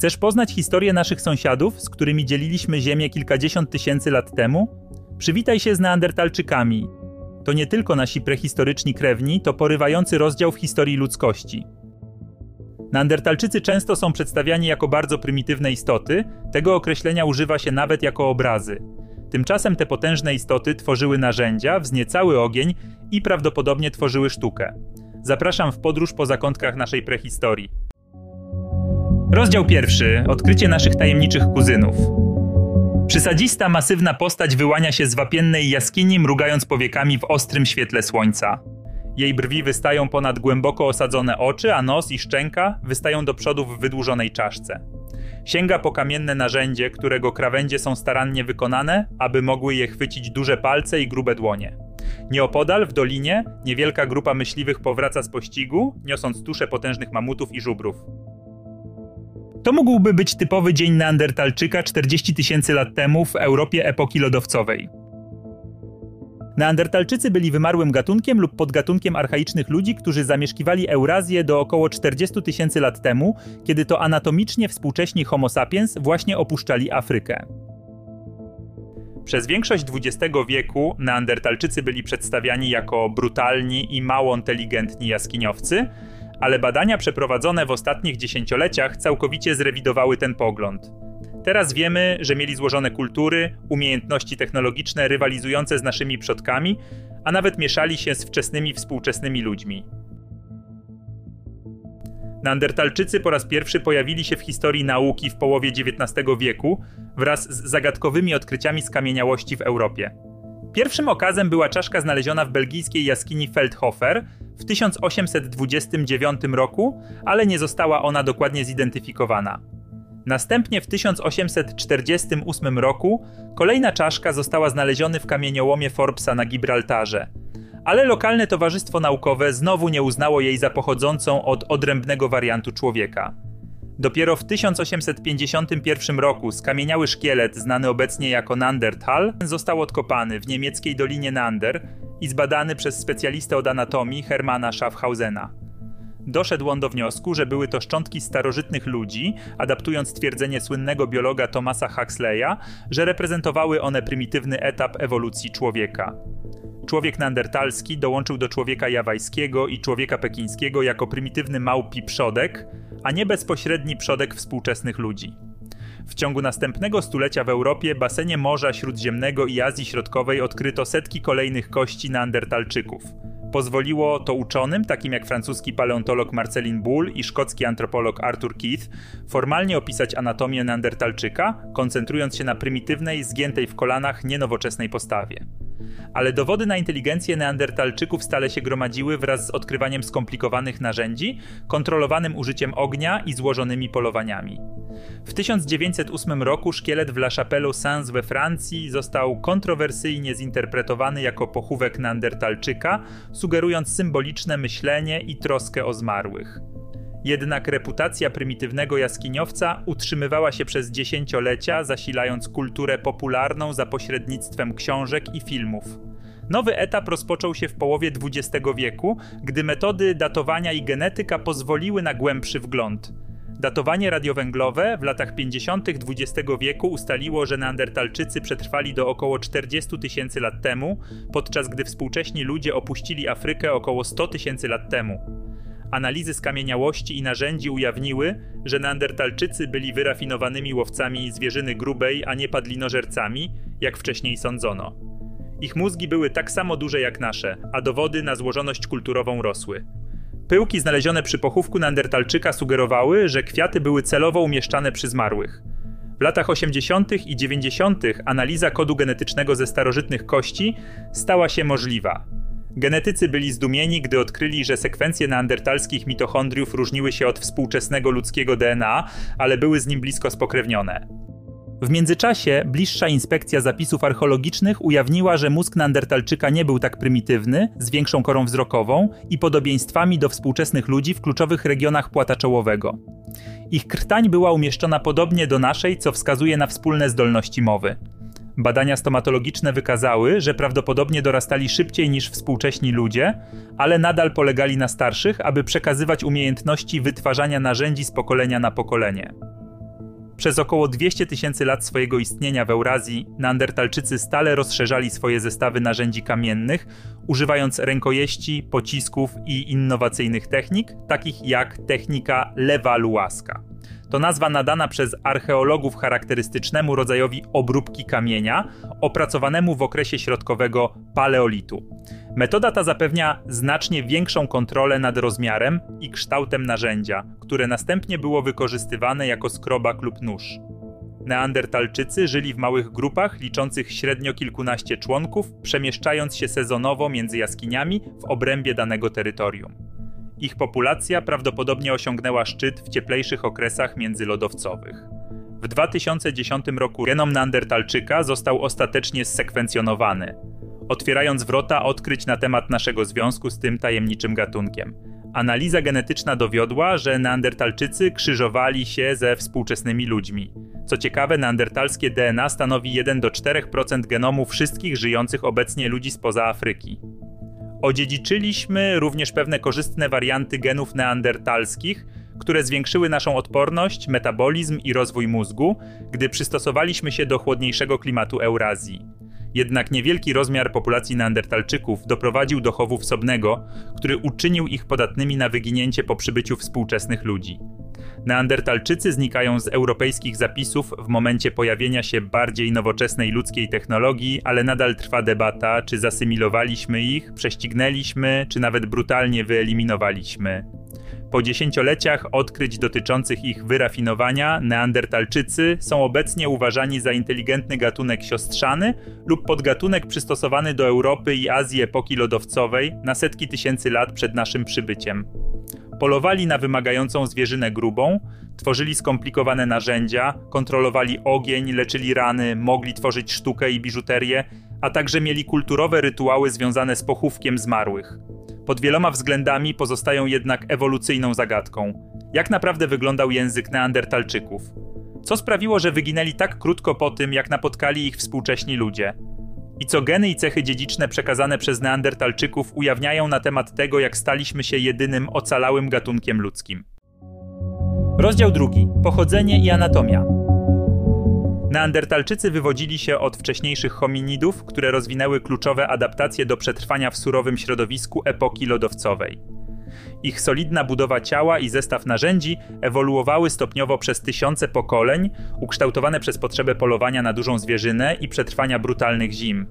Chcesz poznać historię naszych sąsiadów, z którymi dzieliliśmy ziemię kilkadziesiąt tysięcy lat temu? Przywitaj się z Neandertalczykami. To nie tylko nasi prehistoryczni krewni, to porywający rozdział w historii ludzkości. Neandertalczycy często są przedstawiani jako bardzo prymitywne istoty, tego określenia używa się nawet jako obrazy. Tymczasem te potężne istoty tworzyły narzędzia, wzniecały ogień i prawdopodobnie tworzyły sztukę. Zapraszam w podróż po zakątkach naszej prehistorii. Rozdział pierwszy. Odkrycie naszych tajemniczych kuzynów. Przysadzista, masywna postać wyłania się z wapiennej jaskini, mrugając powiekami w ostrym świetle słońca. Jej brwi wystają ponad głęboko osadzone oczy, a nos i szczęka wystają do przodu w wydłużonej czaszce. Sięga po kamienne narzędzie, którego krawędzie są starannie wykonane, aby mogły je chwycić duże palce i grube dłonie. Nieopodal, w dolinie, niewielka grupa myśliwych powraca z pościgu, niosąc tusze potężnych mamutów i żubrów. To mógłby być typowy dzień Neandertalczyka 40 tysięcy lat temu w Europie epoki lodowcowej. Neandertalczycy byli wymarłym gatunkiem lub podgatunkiem archaicznych ludzi, którzy zamieszkiwali Eurazję do około 40 tysięcy lat temu, kiedy to anatomicznie współcześni Homo sapiens właśnie opuszczali Afrykę. Przez większość XX wieku Neandertalczycy byli przedstawiani jako brutalni i mało inteligentni jaskiniowcy, ale badania przeprowadzone w ostatnich dziesięcioleciach całkowicie zrewidowały ten pogląd. Teraz wiemy, że mieli złożone kultury, umiejętności technologiczne rywalizujące z naszymi przodkami, a nawet mieszali się z wczesnymi współczesnymi ludźmi. Neandertalczycy po raz pierwszy pojawili się w historii nauki w połowie XIX wieku wraz z zagadkowymi odkryciami skamieniałości w Europie. Pierwszym okazem była czaszka znaleziona w belgijskiej jaskini Feldhofer w 1829 roku, ale nie została ona dokładnie zidentyfikowana. Następnie w 1848 roku kolejna czaszka została znaleziona w kamieniołomie Forbesa na Gibraltarze. Ale lokalne towarzystwo naukowe znowu nie uznało jej za pochodzącą od odrębnego wariantu człowieka. Dopiero w 1851 roku skamieniały szkielet, znany obecnie jako Neanderthal, został odkopany w niemieckiej dolinie Neander i zbadany przez specjalistę od anatomii Hermana Schaffhausena. Doszedł on do wniosku, że były to szczątki starożytnych ludzi, adaptując twierdzenie słynnego biologa Thomasa Huxleya, że reprezentowały one prymitywny etap ewolucji człowieka. Człowiek neandertalski dołączył do człowieka jawajskiego i człowieka pekińskiego jako prymitywny małpi przodek, a nie bezpośredni przodek współczesnych ludzi. W ciągu następnego stulecia w Europie, basenie Morza Śródziemnego i Azji Środkowej odkryto setki kolejnych kości neandertalczyków – Pozwoliło to uczonym, takim jak francuski paleontolog Marcelin Bull i szkocki antropolog Arthur Keith, formalnie opisać anatomię neandertalczyka, koncentrując się na prymitywnej, zgiętej w kolanach, nienowoczesnej postawie. Ale dowody na inteligencję neandertalczyków stale się gromadziły wraz z odkrywaniem skomplikowanych narzędzi, kontrolowanym użyciem ognia i złożonymi polowaniami. W 1908 roku szkielet w La Chapelle Saints we Francji został kontrowersyjnie zinterpretowany jako pochówek neandertalczyka, sugerując symboliczne myślenie i troskę o zmarłych. Jednak reputacja prymitywnego jaskiniowca utrzymywała się przez dziesięciolecia, zasilając kulturę popularną za pośrednictwem książek i filmów. Nowy etap rozpoczął się w połowie XX wieku, gdy metody datowania i genetyka pozwoliły na głębszy wgląd. Datowanie radiowęglowe w latach 50. XX wieku ustaliło, że Neandertalczycy przetrwali do około 40 tysięcy lat temu, podczas gdy współcześni ludzie opuścili Afrykę około 100 tysięcy lat temu. Analizy skamieniałości i narzędzi ujawniły, że Neandertalczycy byli wyrafinowanymi łowcami zwierzyny grubej, a nie padlinożercami, jak wcześniej sądzono. Ich mózgi były tak samo duże jak nasze, a dowody na złożoność kulturową rosły. Pyłki znalezione przy pochówku Neandertalczyka sugerowały, że kwiaty były celowo umieszczane przy zmarłych. W latach 80. i 90. analiza kodu genetycznego ze starożytnych kości stała się możliwa. Genetycy byli zdumieni, gdy odkryli, że sekwencje neandertalskich mitochondriów różniły się od współczesnego ludzkiego DNA, ale były z nim blisko spokrewnione. W międzyczasie bliższa inspekcja zapisów archeologicznych ujawniła, że mózg Neandertalczyka nie był tak prymitywny, z większą korą wzrokową i podobieństwami do współczesnych ludzi w kluczowych regionach płata czołowego. Ich krtań była umieszczona podobnie do naszej, co wskazuje na wspólne zdolności mowy. Badania stomatologiczne wykazały, że prawdopodobnie dorastali szybciej niż współcześni ludzie, ale nadal polegali na starszych, aby przekazywać umiejętności wytwarzania narzędzi z pokolenia na pokolenie. Przez około 200 tysięcy lat swojego istnienia w Eurazji Neandertalczycy stale rozszerzali swoje zestawy narzędzi kamiennych, używając rękojeści, pocisków i innowacyjnych technik, takich jak technika lewaluaska. To nazwa nadana przez archeologów charakterystycznemu rodzajowi obróbki kamienia, opracowanemu w okresie środkowego paleolitu. Metoda ta zapewnia znacznie większą kontrolę nad rozmiarem i kształtem narzędzia, które następnie było wykorzystywane jako skrobak lub nóż. Neandertalczycy żyli w małych grupach liczących średnio kilkunaście członków, przemieszczając się sezonowo między jaskiniami w obrębie danego terytorium. Ich populacja prawdopodobnie osiągnęła szczyt w cieplejszych okresach międzylodowcowych. W 2010 roku genom Neandertalczyka został ostatecznie zsekwencjonowany, otwierając wrota odkryć na temat naszego związku z tym tajemniczym gatunkiem. Analiza genetyczna dowiodła, że Neandertalczycy krzyżowali się ze współczesnymi ludźmi. Co ciekawe, neandertalskie DNA stanowi 1 do 4% genomu wszystkich żyjących obecnie ludzi spoza Afryki. Odziedziczyliśmy również pewne korzystne warianty genów neandertalskich, które zwiększyły naszą odporność, metabolizm i rozwój mózgu, gdy przystosowaliśmy się do chłodniejszego klimatu Eurazji. Jednak niewielki rozmiar populacji neandertalczyków doprowadził do chowu wsobnego, który uczynił ich podatnymi na wyginięcie po przybyciu współczesnych ludzi. Neandertalczycy znikają z europejskich zapisów w momencie pojawienia się bardziej nowoczesnej ludzkiej technologii, ale nadal trwa debata, czy zasymilowaliśmy ich, prześcignęliśmy, czy nawet brutalnie wyeliminowaliśmy. Po dziesięcioleciach odkryć dotyczących ich wyrafinowania, Neandertalczycy są obecnie uważani za inteligentny gatunek siostrzany lub podgatunek przystosowany do Europy i Azji epoki lodowcowej na setki tysięcy lat przed naszym przybyciem. Polowali na wymagającą zwierzynę grubą, tworzyli skomplikowane narzędzia, kontrolowali ogień, leczyli rany, mogli tworzyć sztukę i biżuterię, a także mieli kulturowe rytuały związane z pochówkiem zmarłych. Pod wieloma względami pozostają jednak ewolucyjną zagadką. Jak naprawdę wyglądał język Neandertalczyków? Co sprawiło, że wyginęli tak krótko po tym, jak napotkali ich współcześni ludzie? I co geny i cechy dziedziczne przekazane przez Neandertalczyków ujawniają na temat tego, jak staliśmy się jedynym ocalałym gatunkiem ludzkim? Rozdział drugi: Pochodzenie i anatomia. Neandertalczycy wywodzili się od wcześniejszych hominidów, które rozwinęły kluczowe adaptacje do przetrwania w surowym środowisku epoki lodowcowej. Ich solidna budowa ciała i zestaw narzędzi ewoluowały stopniowo przez tysiące pokoleń, ukształtowane przez potrzebę polowania na dużą zwierzynę i przetrwania brutalnych zim.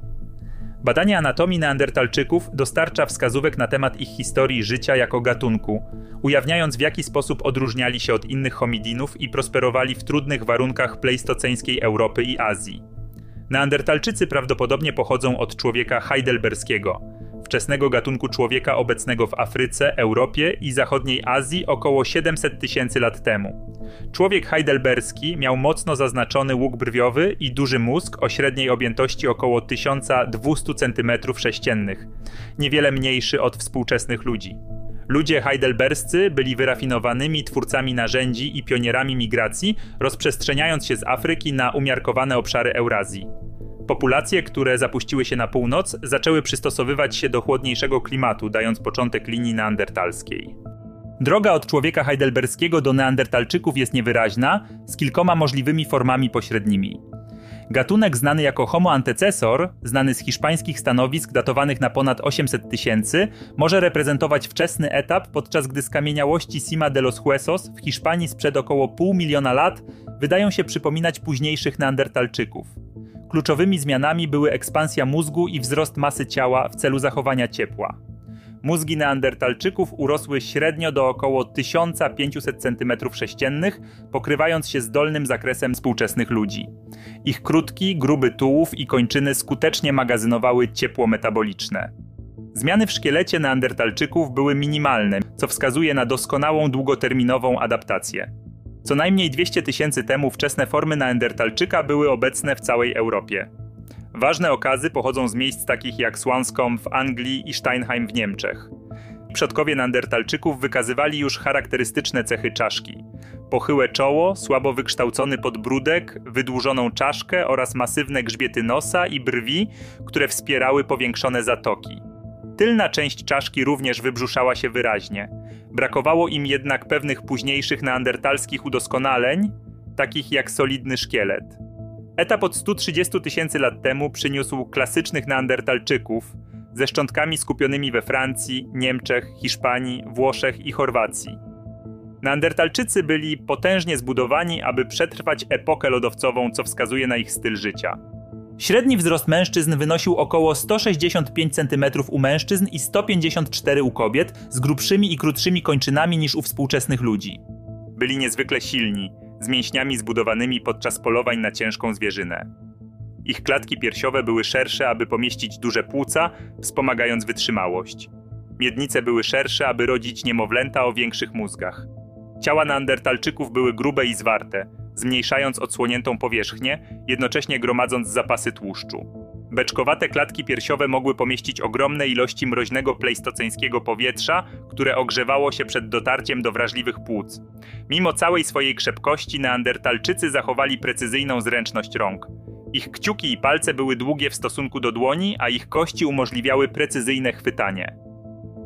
Badanie anatomii neandertalczyków dostarcza wskazówek na temat ich historii życia jako gatunku, ujawniając w jaki sposób odróżniali się od innych homidinów i prosperowali w trudnych warunkach pleistoceńskiej Europy i Azji. Neandertalczycy prawdopodobnie pochodzą od człowieka heidelberskiego, wczesnego gatunku człowieka obecnego w Afryce, Europie i zachodniej Azji około 700 tysięcy lat temu. Człowiek heidelberski miał mocno zaznaczony łuk brwiowy i duży mózg o średniej objętości około 1200 cm3, niewiele mniejszy od współczesnych ludzi. Ludzie heidelberscy byli wyrafinowanymi twórcami narzędzi i pionierami migracji, rozprzestrzeniając się z Afryki na umiarkowane obszary Eurazji. Populacje, które zapuściły się na północ, zaczęły przystosowywać się do chłodniejszego klimatu, dając początek linii neandertalskiej. Droga od człowieka heidelberskiego do neandertalczyków jest niewyraźna, z kilkoma możliwymi formami pośrednimi. Gatunek znany jako Homo antecessor, znany z hiszpańskich stanowisk datowanych na ponad 800 tysięcy, może reprezentować wczesny etap, podczas gdy skamieniałości Cima de los Huesos w Hiszpanii sprzed około pół miliona lat wydają się przypominać późniejszych neandertalczyków. Kluczowymi zmianami były ekspansja mózgu i wzrost masy ciała w celu zachowania ciepła. Mózgi neandertalczyków urosły średnio do około 1500 cm3, pokrywając się z dolnym zakresem współczesnych ludzi. Ich krótki, gruby tułów i kończyny skutecznie magazynowały ciepło metaboliczne. Zmiany w szkielecie neandertalczyków były minimalne, co wskazuje na doskonałą długoterminową adaptację. Co najmniej 200 tysięcy temu wczesne formy neandertalczyka były obecne w całej Europie. Ważne okazy pochodzą z miejsc takich jak Swanscombe w Anglii i Steinheim w Niemczech. Przodkowie neandertalczyków wykazywali już charakterystyczne cechy czaszki. Pochyłe czoło, słabo wykształcony podbródek, wydłużoną czaszkę oraz masywne grzbiety nosa i brwi, które wspierały powiększone zatoki. Tylna część czaszki również wybrzuszała się wyraźnie. Brakowało im jednak pewnych późniejszych neandertalskich udoskonaleń, takich jak solidny szkielet. Etap od 130 tysięcy lat temu przyniósł klasycznych neandertalczyków ze szczątkami skupionymi we Francji, Niemczech, Hiszpanii, Włoszech i Chorwacji. Neandertalczycy byli potężnie zbudowani, aby przetrwać epokę lodowcową, co wskazuje na ich styl życia. Średni wzrost mężczyzn wynosił około 165 cm u mężczyzn i 154 u kobiet, z grubszymi i krótszymi kończynami niż u współczesnych ludzi. Byli niezwykle silni, z mięśniami zbudowanymi podczas polowań na ciężką zwierzynę. Ich klatki piersiowe były szersze, aby pomieścić duże płuca, wspomagając wytrzymałość. Miednice były szersze, aby rodzić niemowlęta o większych mózgach. Ciała neandertalczyków były grube i zwarte, zmniejszając odsłoniętą powierzchnię, jednocześnie gromadząc zapasy tłuszczu. Beczkowate klatki piersiowe mogły pomieścić ogromne ilości mroźnego pleistoceńskiego powietrza, które ogrzewało się przed dotarciem do wrażliwych płuc. Mimo całej swojej krzepkości, neandertalczycy zachowali precyzyjną zręczność rąk. Ich kciuki i palce były długie w stosunku do dłoni, a ich kości umożliwiały precyzyjne chwytanie.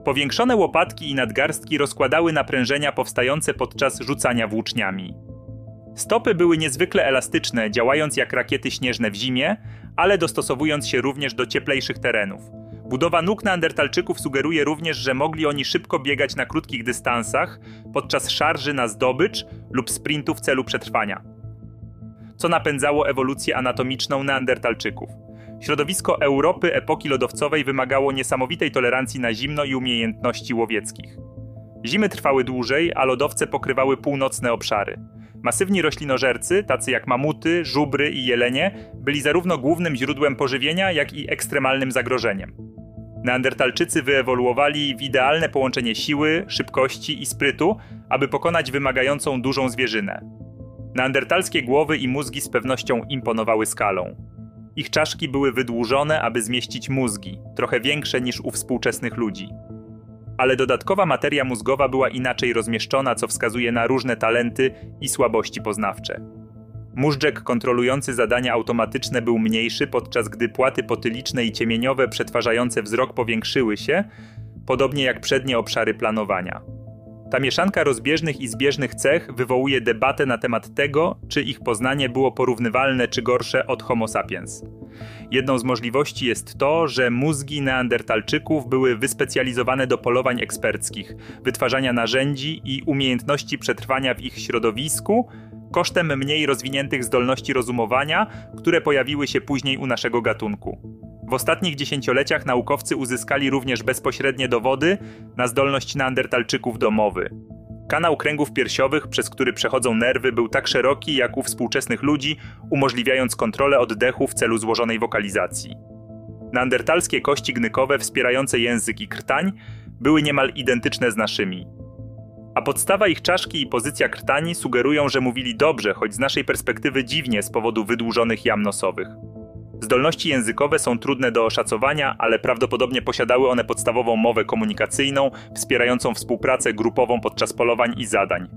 Powiększone łopatki i nadgarstki rozkładały naprężenia powstające podczas rzucania włóczniami. Stopy były niezwykle elastyczne, działając jak rakiety śnieżne w zimie, ale dostosowując się również do cieplejszych terenów. Budowa nóg neandertalczyków sugeruje również, że mogli oni szybko biegać na krótkich dystansach podczas szarży na zdobycz lub sprintu w celu przetrwania. Co napędzało ewolucję anatomiczną neandertalczyków. Środowisko Europy epoki lodowcowej wymagało niesamowitej tolerancji na zimno i umiejętności łowieckich. Zimy trwały dłużej, a lodowce pokrywały północne obszary. Masywni roślinożercy, tacy jak mamuty, żubry i jelenie, byli zarówno głównym źródłem pożywienia, jak i ekstremalnym zagrożeniem. Neandertalczycy wyewoluowali w idealne połączenie siły, szybkości i sprytu, aby pokonać wymagającą dużą zwierzynę. Neandertalskie głowy i mózgi z pewnością imponowały skalą. Ich czaszki były wydłużone, aby zmieścić mózgi, trochę większe niż u współczesnych ludzi ale dodatkowa materia mózgowa była inaczej rozmieszczona, co wskazuje na różne talenty i słabości poznawcze. Móżdżek kontrolujący zadania automatyczne był mniejszy, podczas gdy płaty potyliczne i ciemieniowe przetwarzające wzrok powiększyły się, podobnie jak przednie obszary planowania. Ta mieszanka rozbieżnych i zbieżnych cech wywołuje debatę na temat tego, czy ich poznanie było porównywalne czy gorsze od Homo sapiens. Jedną z możliwości jest to, że mózgi neandertalczyków były wyspecjalizowane do polowań eksperckich, wytwarzania narzędzi i umiejętności przetrwania w ich środowisku, kosztem mniej rozwiniętych zdolności rozumowania, które pojawiły się później u naszego gatunku. W ostatnich dziesięcioleciach naukowcy uzyskali również bezpośrednie dowody na zdolność neandertalczyków do mowy. Kanał kręgów piersiowych, przez który przechodzą nerwy, był tak szeroki jak u współczesnych ludzi, umożliwiając kontrolę oddechu w celu złożonej wokalizacji. Neandertalskie kości gnykowe wspierające język i krtań były niemal identyczne z naszymi. A podstawa ich czaszki i pozycja krtani sugerują, że mówili dobrze, choć z naszej perspektywy dziwnie z powodu wydłużonych jam nosowych. Zdolności językowe są trudne do oszacowania, ale prawdopodobnie posiadały one podstawową mowę komunikacyjną, wspierającą współpracę grupową podczas polowań i zadań.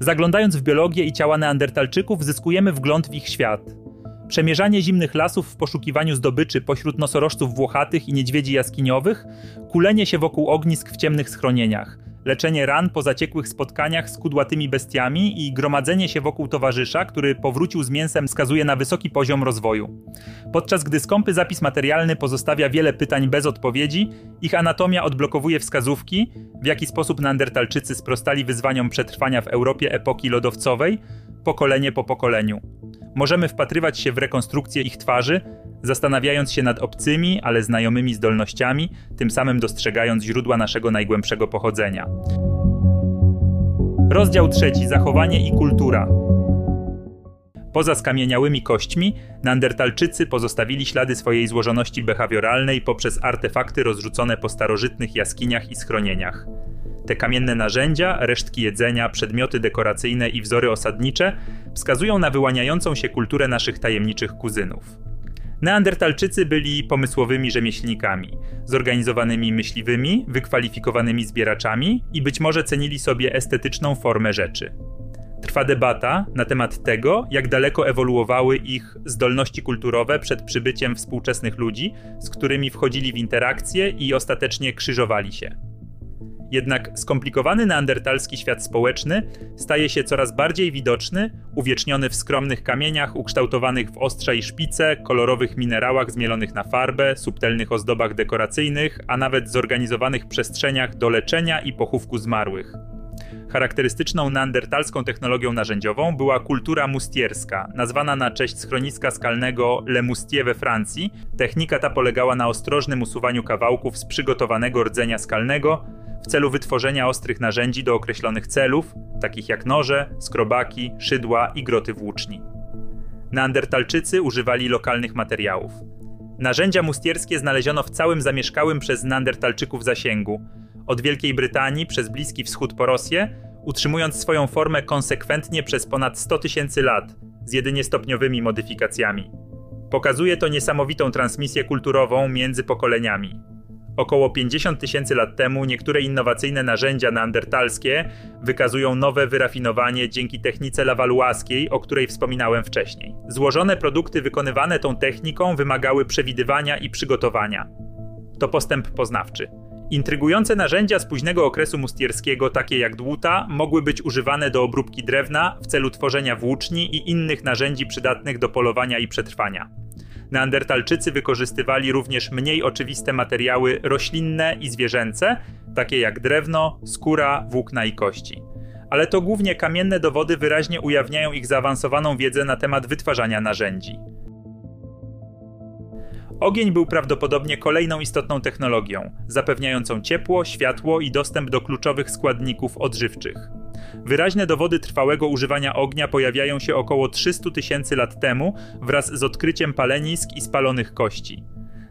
Zaglądając w biologię i ciała neandertalczyków, zyskujemy wgląd w ich świat. Przemierzanie zimnych lasów w poszukiwaniu zdobyczy pośród nosorożców włochatych i niedźwiedzi jaskiniowych, kulenie się wokół ognisk w ciemnych schronieniach – leczenie ran po zaciekłych spotkaniach z kudłatymi bestiami i gromadzenie się wokół towarzysza, który powrócił z mięsem, wskazuje na wysoki poziom rozwoju. Podczas gdy skąpy zapis materialny pozostawia wiele pytań bez odpowiedzi, ich anatomia odblokowuje wskazówki, w jaki sposób neandertalczycy sprostali wyzwaniom przetrwania w Europie epoki lodowcowej, pokolenie po pokoleniu. Możemy wpatrywać się w rekonstrukcję ich twarzy, zastanawiając się nad obcymi, ale znajomymi zdolnościami, tym samym dostrzegając źródła naszego najgłębszego pochodzenia. Rozdział trzeci: Zachowanie i kultura. Poza skamieniałymi kośćmi, Neandertalczycy pozostawili ślady swojej złożoności behawioralnej poprzez artefakty rozrzucone po starożytnych jaskiniach i schronieniach. Te kamienne narzędzia, resztki jedzenia, przedmioty dekoracyjne i wzory osadnicze wskazują na wyłaniającą się kulturę naszych tajemniczych kuzynów. Neandertalczycy byli pomysłowymi rzemieślnikami, zorganizowanymi myśliwymi, wykwalifikowanymi zbieraczami i być może cenili sobie estetyczną formę rzeczy. Trwa debata na temat tego, jak daleko ewoluowały ich zdolności kulturowe przed przybyciem współczesnych ludzi, z którymi wchodzili w interakcje i ostatecznie krzyżowali się. Jednak skomplikowany neandertalski świat społeczny staje się coraz bardziej widoczny, uwieczniony w skromnych kamieniach ukształtowanych w ostrza i szpice, kolorowych minerałach zmielonych na farbę, subtelnych ozdobach dekoracyjnych, a nawet zorganizowanych przestrzeniach do leczenia i pochówku zmarłych. Charakterystyczną neandertalską technologią narzędziową była kultura mustierska, nazwana na cześć schroniska skalnego Le Mustier we Francji. Technika ta polegała na ostrożnym usuwaniu kawałków z przygotowanego rdzenia skalnego w celu wytworzenia ostrych narzędzi do określonych celów, takich jak noże, skrobaki, szydła i groty włóczni. Neandertalczycy używali lokalnych materiałów. Narzędzia mustierskie znaleziono w całym zamieszkałym przez Neandertalczyków zasięgu, od Wielkiej Brytanii przez Bliski Wschód po Rosję, utrzymując swoją formę konsekwentnie przez ponad 100 tysięcy lat, z jedynie stopniowymi modyfikacjami. Pokazuje to niesamowitą transmisję kulturową między pokoleniami. Około 50 tysięcy lat temu niektóre innowacyjne narzędzia neandertalskie wykazują nowe wyrafinowanie dzięki technice lawaluaskiej, o której wspominałem wcześniej. Złożone produkty wykonywane tą techniką wymagały przewidywania i przygotowania. To postęp poznawczy. Intrygujące narzędzia z późnego okresu mustierskiego, takie jak dłuta, mogły być używane do obróbki drewna w celu tworzenia włóczni i innych narzędzi przydatnych do polowania i przetrwania. Neandertalczycy wykorzystywali również mniej oczywiste materiały roślinne i zwierzęce, takie jak drewno, skóra, włókna i kości. Ale to głównie kamienne dowody wyraźnie ujawniają ich zaawansowaną wiedzę na temat wytwarzania narzędzi. Ogień był prawdopodobnie kolejną istotną technologią, zapewniającą ciepło, światło i dostęp do kluczowych składników odżywczych. Wyraźne dowody trwałego używania ognia pojawiają się około 300 tysięcy lat temu wraz z odkryciem palenisk i spalonych kości.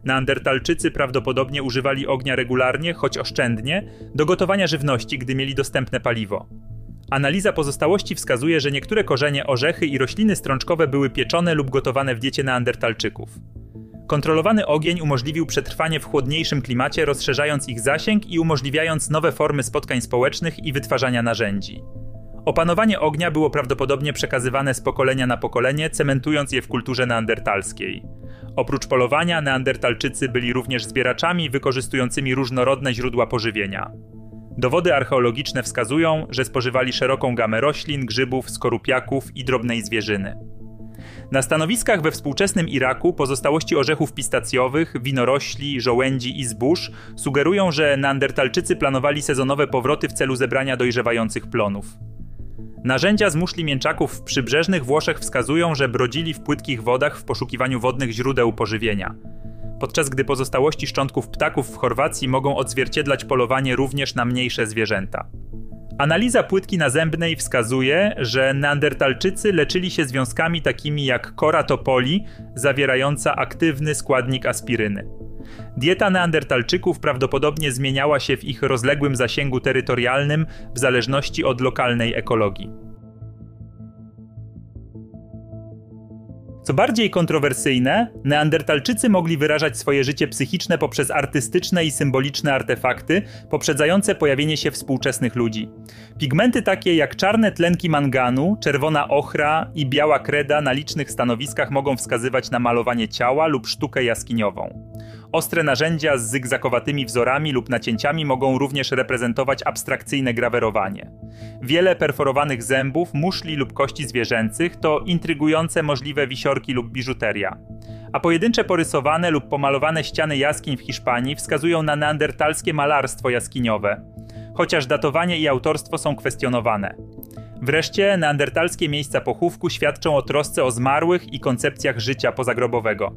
Neandertalczycy prawdopodobnie używali ognia regularnie, choć oszczędnie, do gotowania żywności, gdy mieli dostępne paliwo. Analiza pozostałości wskazuje, że niektóre korzenie, orzechy i rośliny strączkowe były pieczone lub gotowane w diecie neandertalczyków. Kontrolowany ogień umożliwił przetrwanie w chłodniejszym klimacie, rozszerzając ich zasięg i umożliwiając nowe formy spotkań społecznych i wytwarzania narzędzi. Opanowanie ognia było prawdopodobnie przekazywane z pokolenia na pokolenie, cementując je w kulturze neandertalskiej. Oprócz polowania, neandertalczycy byli również zbieraczami wykorzystującymi różnorodne źródła pożywienia. Dowody archeologiczne wskazują, że spożywali szeroką gamę roślin, grzybów, skorupiaków i drobnej zwierzyny. Na stanowiskach we współczesnym Iraku pozostałości orzechów pistacjowych, winorośli, żołędzi i zbóż sugerują, że neandertalczycy planowali sezonowe powroty w celu zebrania dojrzewających plonów. Narzędzia z muszli mięczaków w przybrzeżnych Włoszech wskazują, że brodzili w płytkich wodach w poszukiwaniu wodnych źródeł pożywienia. Podczas gdy pozostałości szczątków ptaków w Chorwacji mogą odzwierciedlać polowanie również na mniejsze zwierzęta. Analiza płytki nazębnej wskazuje, że neandertalczycy leczyli się związkami takimi jak kora topoli, zawierająca aktywny składnik aspiryny. Dieta neandertalczyków prawdopodobnie zmieniała się w ich rozległym zasięgu terytorialnym w zależności od lokalnej ekologii. Co bardziej kontrowersyjne, neandertalczycy mogli wyrażać swoje życie psychiczne poprzez artystyczne i symboliczne artefakty, poprzedzające pojawienie się współczesnych ludzi. Pigmenty takie jak czarne tlenki manganu, czerwona ochra i biała kreda na licznych stanowiskach mogą wskazywać na malowanie ciała lub sztukę jaskiniową. Ostre narzędzia z zygzakowatymi wzorami lub nacięciami mogą również reprezentować abstrakcyjne grawerowanie. Wiele perforowanych zębów, muszli lub kości zwierzęcych to intrygujące możliwe wisiorki lub biżuteria. A pojedyncze porysowane lub pomalowane ściany jaskiń w Hiszpanii wskazują na neandertalskie malarstwo jaskiniowe, chociaż datowanie i autorstwo są kwestionowane. Wreszcie neandertalskie miejsca pochówku świadczą o trosce o zmarłych i koncepcjach życia pozagrobowego.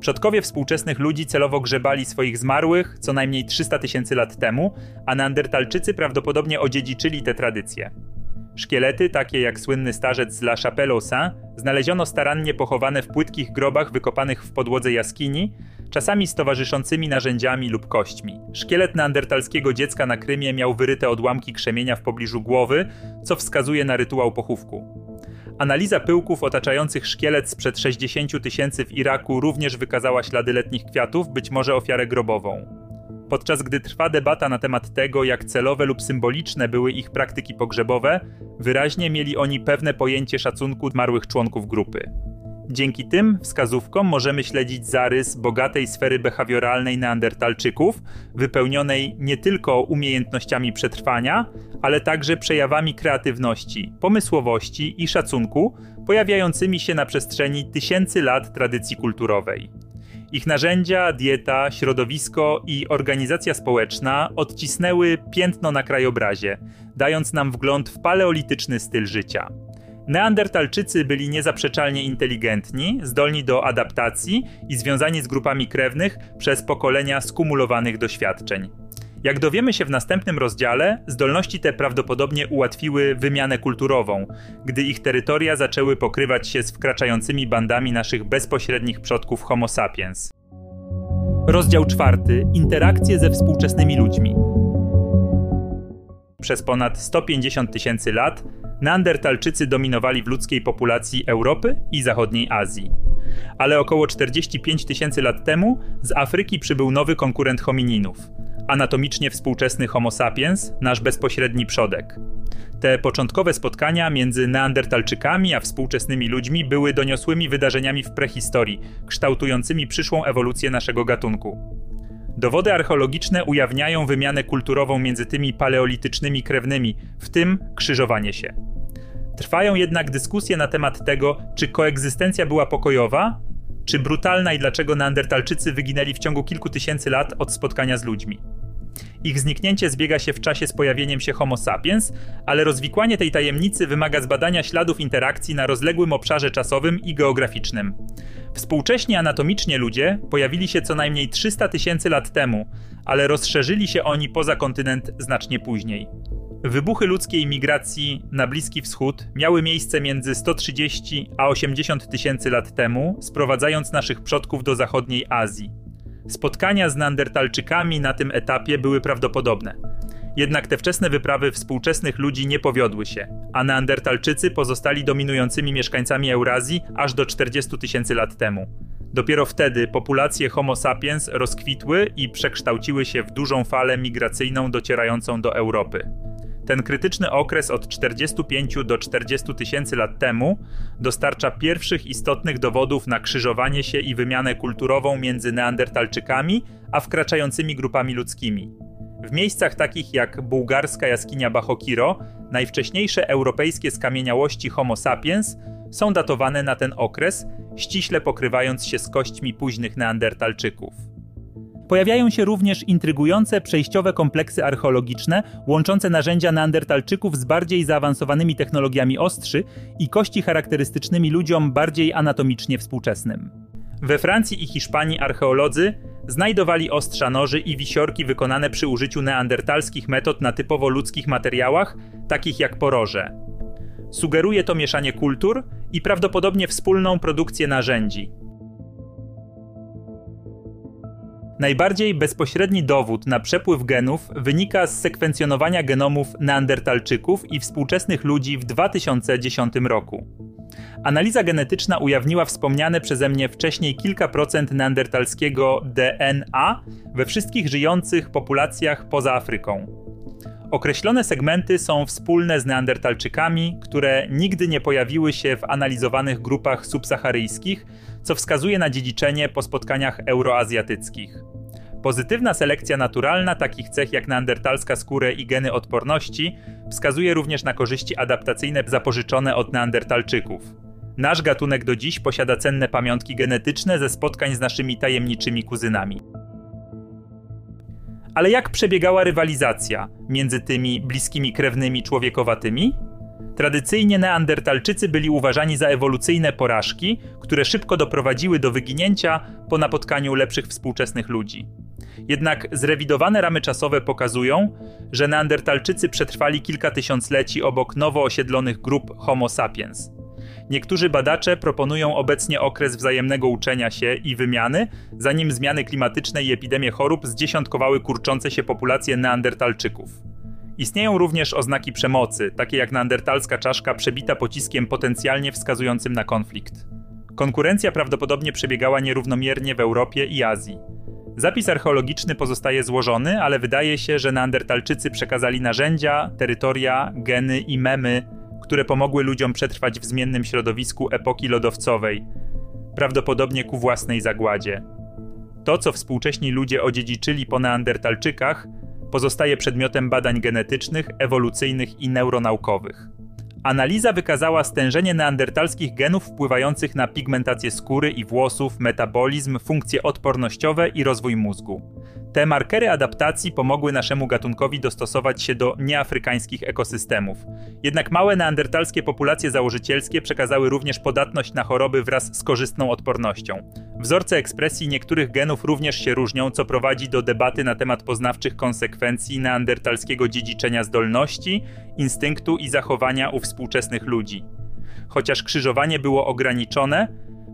Przodkowie współczesnych ludzi celowo grzebali swoich zmarłych co najmniej 300 tysięcy lat temu, a neandertalczycy prawdopodobnie odziedziczyli te tradycje. Szkielety, takie jak słynny starzec z La Chapelle aux Saints, znaleziono starannie pochowane w płytkich grobach wykopanych w podłodze jaskini, czasami z towarzyszącymi narzędziami lub kośćmi. Szkielet neandertalskiego dziecka na Krymie miał wyryte odłamki krzemienia w pobliżu głowy, co wskazuje na rytuał pochówku. Analiza pyłków otaczających szkielet sprzed 60 tysięcy w Iraku również wykazała ślady letnich kwiatów, być może ofiarę grobową. Podczas gdy trwa debata na temat tego, jak celowe lub symboliczne były ich praktyki pogrzebowe, wyraźnie mieli oni pewne pojęcie szacunku zmarłych członków grupy. Dzięki tym wskazówkom możemy śledzić zarys bogatej sfery behawioralnej Neandertalczyków, wypełnionej nie tylko umiejętnościami przetrwania, ale także przejawami kreatywności, pomysłowości i szacunku, pojawiającymi się na przestrzeni tysięcy lat tradycji kulturowej. Ich narzędzia, dieta, środowisko i organizacja społeczna odcisnęły piętno na krajobrazie, dając nam wgląd w paleolityczny styl życia. Neandertalczycy byli niezaprzeczalnie inteligentni, zdolni do adaptacji i związani z grupami krewnych przez pokolenia skumulowanych doświadczeń. Jak dowiemy się w następnym rozdziale, zdolności te prawdopodobnie ułatwiły wymianę kulturową, gdy ich terytoria zaczęły pokrywać się z wkraczającymi bandami naszych bezpośrednich przodków Homo sapiens. Rozdział czwarty: Interakcje ze współczesnymi ludźmi. Przez ponad 150 tysięcy lat Neandertalczycy dominowali w ludzkiej populacji Europy i zachodniej Azji. Ale około 45 tysięcy lat temu z Afryki przybył nowy konkurent homininów anatomicznie współczesny Homo sapiens, nasz bezpośredni przodek. Te początkowe spotkania między Neandertalczykami a współczesnymi ludźmi były doniosłymi wydarzeniami w prehistorii, kształtującymi przyszłą ewolucję naszego gatunku. Dowody archeologiczne ujawniają wymianę kulturową między tymi paleolitycznymi krewnymi, w tym krzyżowanie się. Trwają jednak dyskusje na temat tego, czy koegzystencja była pokojowa, czy brutalna i dlaczego Neandertalczycy wyginęli w ciągu kilku tysięcy lat od spotkania z ludźmi. Ich zniknięcie zbiega się w czasie z pojawieniem się Homo sapiens, ale rozwikłanie tej tajemnicy wymaga zbadania śladów interakcji na rozległym obszarze czasowym i geograficznym. Współcześni anatomicznie ludzie pojawili się co najmniej 300 tysięcy lat temu, ale rozszerzyli się oni poza kontynent znacznie później. Wybuchy ludzkiej migracji na Bliski Wschód miały miejsce między 130 a 80 tysięcy lat temu, sprowadzając naszych przodków do zachodniej Azji. Spotkania z Neandertalczykami na tym etapie były prawdopodobne. Jednak te wczesne wyprawy współczesnych ludzi nie powiodły się, a Neandertalczycy pozostali dominującymi mieszkańcami Eurazji aż do 40 tysięcy lat temu. Dopiero wtedy populacje Homo sapiens rozkwitły i przekształciły się w dużą falę migracyjną docierającą do Europy. Ten krytyczny okres od 45 do 40 tysięcy lat temu dostarcza pierwszych istotnych dowodów na krzyżowanie się i wymianę kulturową między Neandertalczykami a wkraczającymi grupami ludzkimi. W miejscach takich jak bułgarska jaskinia Bachokiro, najwcześniejsze europejskie skamieniałości Homo sapiens są datowane na ten okres, ściśle pokrywając się z kośćmi późnych Neandertalczyków. Pojawiają się również intrygujące przejściowe kompleksy archeologiczne łączące narzędzia neandertalczyków z bardziej zaawansowanymi technologiami ostrzy i kości charakterystycznymi ludziom bardziej anatomicznie współczesnym. We Francji i Hiszpanii archeolodzy znajdowali ostrza noży i wisiorki wykonane przy użyciu neandertalskich metod na typowo ludzkich materiałach, takich jak poroże. Sugeruje to mieszanie kultur i prawdopodobnie wspólną produkcję narzędzi, Najbardziej bezpośredni dowód na przepływ genów wynika z sekwencjonowania genomów neandertalczyków i współczesnych ludzi w 2010 roku. Analiza genetyczna ujawniła wspomniane przeze mnie wcześniej kilka procent neandertalskiego DNA we wszystkich żyjących populacjach poza Afryką. Określone segmenty są wspólne z neandertalczykami, które nigdy nie pojawiły się w analizowanych grupach subsaharyjskich, co wskazuje na dziedziczenie po spotkaniach euroazjatyckich. Pozytywna selekcja naturalna takich cech jak neandertalska skórę i geny odporności wskazuje również na korzyści adaptacyjne zapożyczone od neandertalczyków. Nasz gatunek do dziś posiada cenne pamiątki genetyczne ze spotkań z naszymi tajemniczymi kuzynami. Ale jak przebiegała rywalizacja między tymi bliskimi krewnymi człowiekowatymi? Tradycyjnie Neandertalczycy byli uważani za ewolucyjne porażki, które szybko doprowadziły do wyginięcia po napotkaniu lepszych współczesnych ludzi. Jednak zrewidowane ramy czasowe pokazują, że Neandertalczycy przetrwali kilka tysiącleci obok nowo osiedlonych grup Homo sapiens. Niektórzy badacze proponują obecnie okres wzajemnego uczenia się i wymiany, zanim zmiany klimatyczne i epidemie chorób zdziesiątkowały kurczące się populacje Neandertalczyków. Istnieją również oznaki przemocy, takie jak neandertalska czaszka przebita pociskiem potencjalnie wskazującym na konflikt. Konkurencja prawdopodobnie przebiegała nierównomiernie w Europie i Azji. Zapis archeologiczny pozostaje złożony, ale wydaje się, że Neandertalczycy przekazali narzędzia, terytoria, geny i memy, które pomogły ludziom przetrwać w zmiennym środowisku epoki lodowcowej. prawdopodobnie ku własnej zagładzie. To, co współcześni ludzie odziedziczyli po neandertalczykach, pozostaje przedmiotem badań genetycznych, ewolucyjnych i neuronaukowych. Analiza wykazała stężenie neandertalskich genów wpływających na pigmentację skóry i włosów, metabolizm, funkcje odpornościowe i rozwój mózgu. Te markery adaptacji pomogły naszemu gatunkowi dostosować się do nieafrykańskich ekosystemów. Jednak małe neandertalskie populacje założycielskie przekazały również podatność na choroby wraz z korzystną odpornością. Wzorce ekspresji niektórych genów również się różnią, co prowadzi do debaty na temat poznawczych konsekwencji neandertalskiego dziedziczenia zdolności, instynktu i zachowania u współczesnych ludzi. Chociaż krzyżowanie było ograniczone,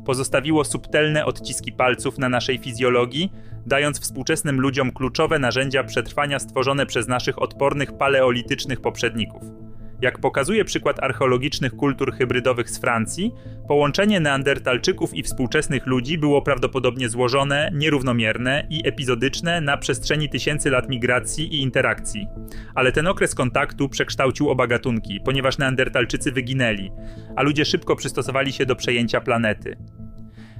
pozostawiło subtelne odciski palców na naszej fizjologii, dając współczesnym ludziom kluczowe narzędzia przetrwania stworzone przez naszych odpornych paleolitycznych poprzedników. Jak pokazuje przykład archeologicznych kultur hybrydowych z Francji, połączenie neandertalczyków i współczesnych ludzi było prawdopodobnie złożone, nierównomierne i epizodyczne na przestrzeni tysięcy lat migracji i interakcji. Ale ten okres kontaktu przekształcił oba gatunki, ponieważ neandertalczycy wyginęli, a ludzie szybko przystosowali się do przejęcia planety.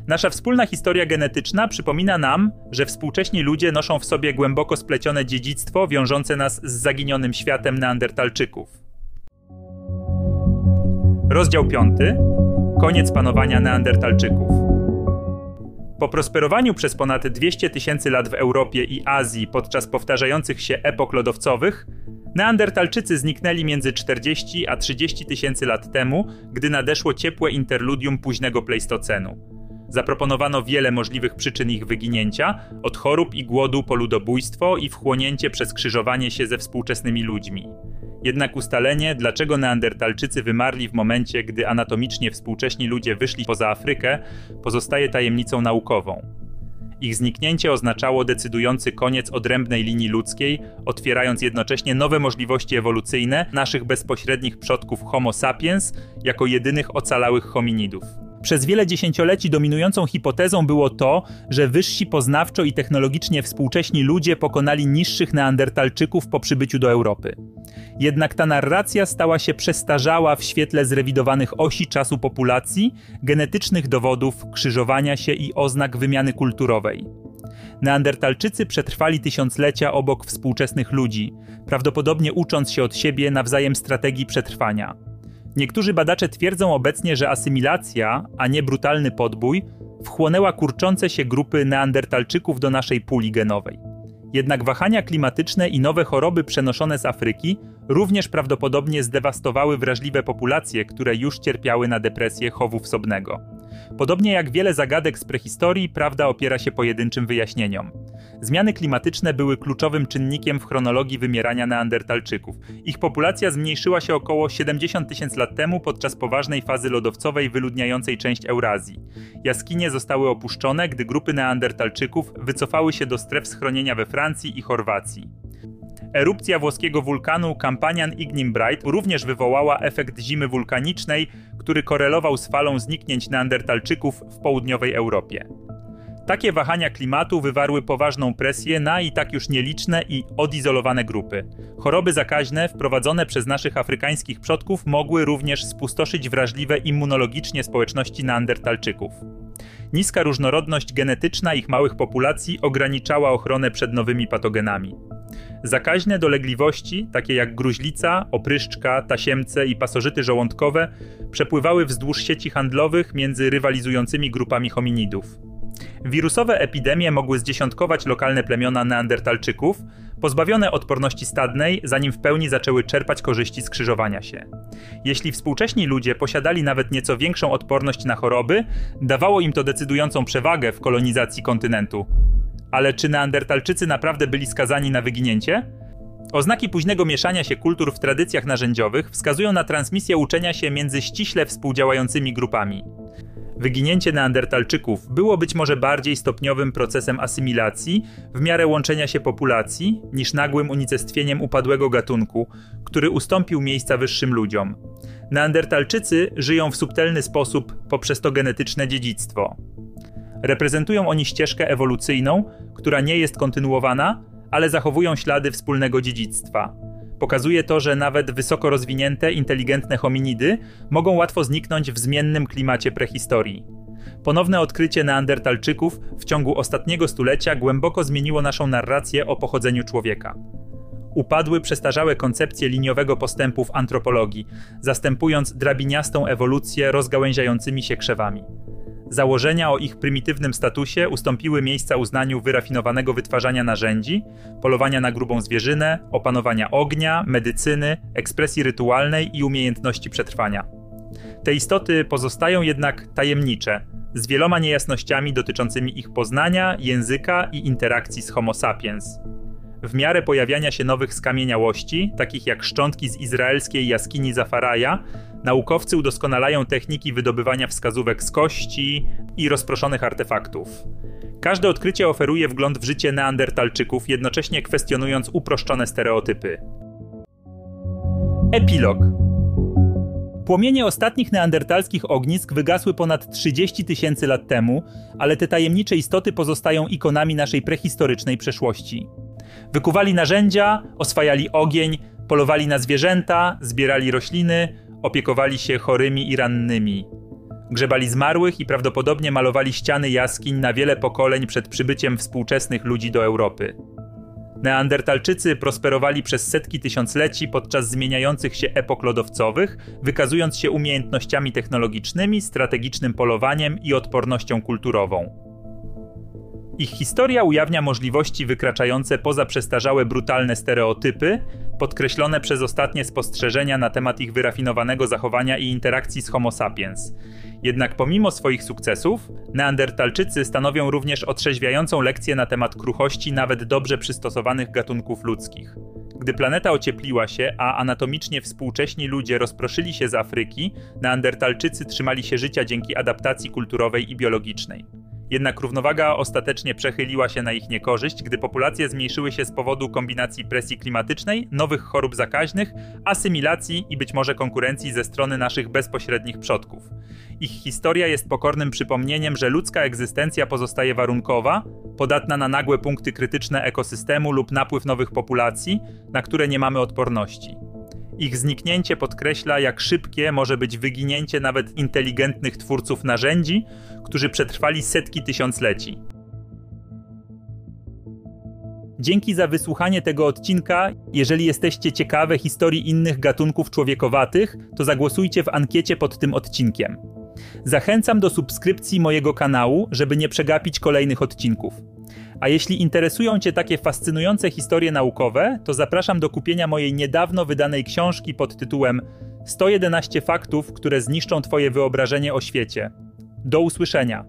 Nasza wspólna historia genetyczna przypomina nam, że współcześni ludzie noszą w sobie głęboko splecione dziedzictwo wiążące nas z zaginionym światem neandertalczyków. Rozdział 5. Koniec panowania neandertalczyków. Po prosperowaniu przez ponad 200 tysięcy lat w Europie i Azji podczas powtarzających się epok lodowcowych, Neandertalczycy zniknęli między 40 a 30 tysięcy lat temu, gdy nadeszło ciepłe interludium późnego pleistocenu. Zaproponowano wiele możliwych przyczyn ich wyginięcia, od chorób i głodu po ludobójstwo i wchłonięcie przez krzyżowanie się ze współczesnymi ludźmi. Jednak ustalenie, dlaczego Neandertalczycy wymarli w momencie, gdy anatomicznie współcześni ludzie wyszli poza Afrykę, pozostaje tajemnicą naukową. Ich zniknięcie oznaczało decydujący koniec odrębnej linii ludzkiej, otwierając jednocześnie nowe możliwości ewolucyjne naszych bezpośrednich przodków Homo sapiens jako jedynych ocalałych hominidów. Przez wiele dziesięcioleci dominującą hipotezą było to, że wyżsi poznawczo i technologicznie współcześni ludzie pokonali niższych neandertalczyków po przybyciu do Europy. Jednak ta narracja stała się przestarzała w świetle zrewidowanych osi czasu populacji, genetycznych dowodów, krzyżowania się i oznak wymiany kulturowej. Neandertalczycy przetrwali tysiąclecia obok współczesnych ludzi, prawdopodobnie ucząc się od siebie nawzajem strategii przetrwania. Niektórzy badacze twierdzą obecnie, że asymilacja, a nie brutalny podbój, wchłonęła kurczące się grupy neandertalczyków do naszej puli genowej. Jednak wahania klimatyczne i nowe choroby przenoszone z Afryki również prawdopodobnie zdewastowały wrażliwe populacje, które już cierpiały na depresję chowu wsobnego. Podobnie jak wiele zagadek z prehistorii, prawda opiera się pojedynczym wyjaśnieniom. Zmiany klimatyczne były kluczowym czynnikiem w chronologii wymierania neandertalczyków. Ich populacja zmniejszyła się około 70 tysięcy lat temu podczas poważnej fazy lodowcowej wyludniającej część Eurazji. Jaskinie zostały opuszczone, gdy grupy neandertalczyków wycofały się do stref schronienia we Francji i Chorwacji. Erupcja włoskiego wulkanu Campanian Ignimbrite również wywołała efekt zimy wulkanicznej, który korelował z falą zniknięć neandertalczyków w południowej Europie. Takie wahania klimatu wywarły poważną presję na i tak już nieliczne i odizolowane grupy. Choroby zakaźne wprowadzone przez naszych afrykańskich przodków mogły również spustoszyć wrażliwe immunologicznie społeczności neandertalczyków. Niska różnorodność genetyczna ich małych populacji ograniczała ochronę przed nowymi patogenami. Zakaźne dolegliwości, takie jak gruźlica, opryszczka, tasiemce i pasożyty żołądkowe, przepływały wzdłuż sieci handlowych między rywalizującymi grupami hominidów. Wirusowe epidemie mogły zdziesiątkować lokalne plemiona neandertalczyków, pozbawione odporności stadnej, zanim w pełni zaczęły czerpać korzyści skrzyżowania się. Jeśli współcześni ludzie posiadali nawet nieco większą odporność na choroby, dawało im to decydującą przewagę w kolonizacji kontynentu. Ale czy Neandertalczycy naprawdę byli skazani na wyginięcie? Oznaki późnego mieszania się kultur w tradycjach narzędziowych wskazują na transmisję uczenia się między ściśle współdziałającymi grupami. Wyginięcie Neandertalczyków było być może bardziej stopniowym procesem asymilacji w miarę łączenia się populacji niż nagłym unicestwieniem upadłego gatunku, który ustąpił miejsca wyższym ludziom. Neandertalczycy żyją w subtelny sposób poprzez to genetyczne dziedzictwo. Reprezentują oni ścieżkę ewolucyjną, która nie jest kontynuowana, ale zachowują ślady wspólnego dziedzictwa. Pokazuje to, że nawet wysoko rozwinięte, inteligentne hominidy mogą łatwo zniknąć w zmiennym klimacie prehistorii. Ponowne odkrycie Neandertalczyków w ciągu ostatniego stulecia głęboko zmieniło naszą narrację o pochodzeniu człowieka. Upadły przestarzałe koncepcje liniowego postępu w antropologii, zastępując drabiniastą ewolucję rozgałęziającymi się krzewami. Założenia o ich prymitywnym statusie ustąpiły miejsca uznaniu wyrafinowanego wytwarzania narzędzi, polowania na grubą zwierzynę, opanowania ognia, medycyny, ekspresji rytualnej i umiejętności przetrwania. Te istoty pozostają jednak tajemnicze, z wieloma niejasnościami dotyczącymi ich poznania, języka i interakcji z Homo sapiens. W miarę pojawiania się nowych skamieniałości, takich jak szczątki z izraelskiej jaskini Zafaraja, naukowcy udoskonalają techniki wydobywania wskazówek z kości i rozproszonych artefaktów. Każde odkrycie oferuje wgląd w życie neandertalczyków, jednocześnie kwestionując uproszczone stereotypy. Epilog Płomienie ostatnich neandertalskich ognisk wygasły ponad 30 tysięcy lat temu, ale te tajemnicze istoty pozostają ikonami naszej prehistorycznej przeszłości. Wykuwali narzędzia, oswajali ogień, polowali na zwierzęta, zbierali rośliny, opiekowali się chorymi i rannymi. Grzebali zmarłych i prawdopodobnie malowali ściany jaskiń na wiele pokoleń przed przybyciem współczesnych ludzi do Europy. Neandertalczycy prosperowali przez setki tysiącleci podczas zmieniających się epok lodowcowych, wykazując się umiejętnościami technologicznymi, strategicznym polowaniem i odpornością kulturową. Ich historia ujawnia możliwości wykraczające poza przestarzałe brutalne stereotypy, podkreślone przez ostatnie spostrzeżenia na temat ich wyrafinowanego zachowania i interakcji z Homo sapiens. Jednak pomimo swoich sukcesów, Neandertalczycy stanowią również otrzeźwiającą lekcję na temat kruchości nawet dobrze przystosowanych gatunków ludzkich. Gdy planeta ociepliła się, a anatomicznie współcześni ludzie rozproszyli się z Afryki, Neandertalczycy trzymali się życia dzięki adaptacji kulturowej i biologicznej. Jednak równowaga ostatecznie przechyliła się na ich niekorzyść, gdy populacje zmniejszyły się z powodu kombinacji presji klimatycznej, nowych chorób zakaźnych, asymilacji i być może konkurencji ze strony naszych bezpośrednich przodków. Ich historia jest pokornym przypomnieniem, że ludzka egzystencja pozostaje warunkowa, podatna na nagłe punkty krytyczne ekosystemu lub napływ nowych populacji, na które nie mamy odporności. Ich zniknięcie podkreśla, jak szybkie może być wyginięcie nawet inteligentnych twórców narzędzi, którzy przetrwali setki tysiącleci. Dzięki za wysłuchanie tego odcinka. Jeżeli jesteście ciekawe historii innych gatunków człowiekowatych, to zagłosujcie w ankiecie pod tym odcinkiem. Zachęcam do subskrypcji mojego kanału, żeby nie przegapić kolejnych odcinków. A jeśli interesują Cię takie fascynujące historie naukowe, to zapraszam do kupienia mojej niedawno wydanej książki pod tytułem 111 faktów, które zniszczą Twoje wyobrażenie o świecie. Do usłyszenia.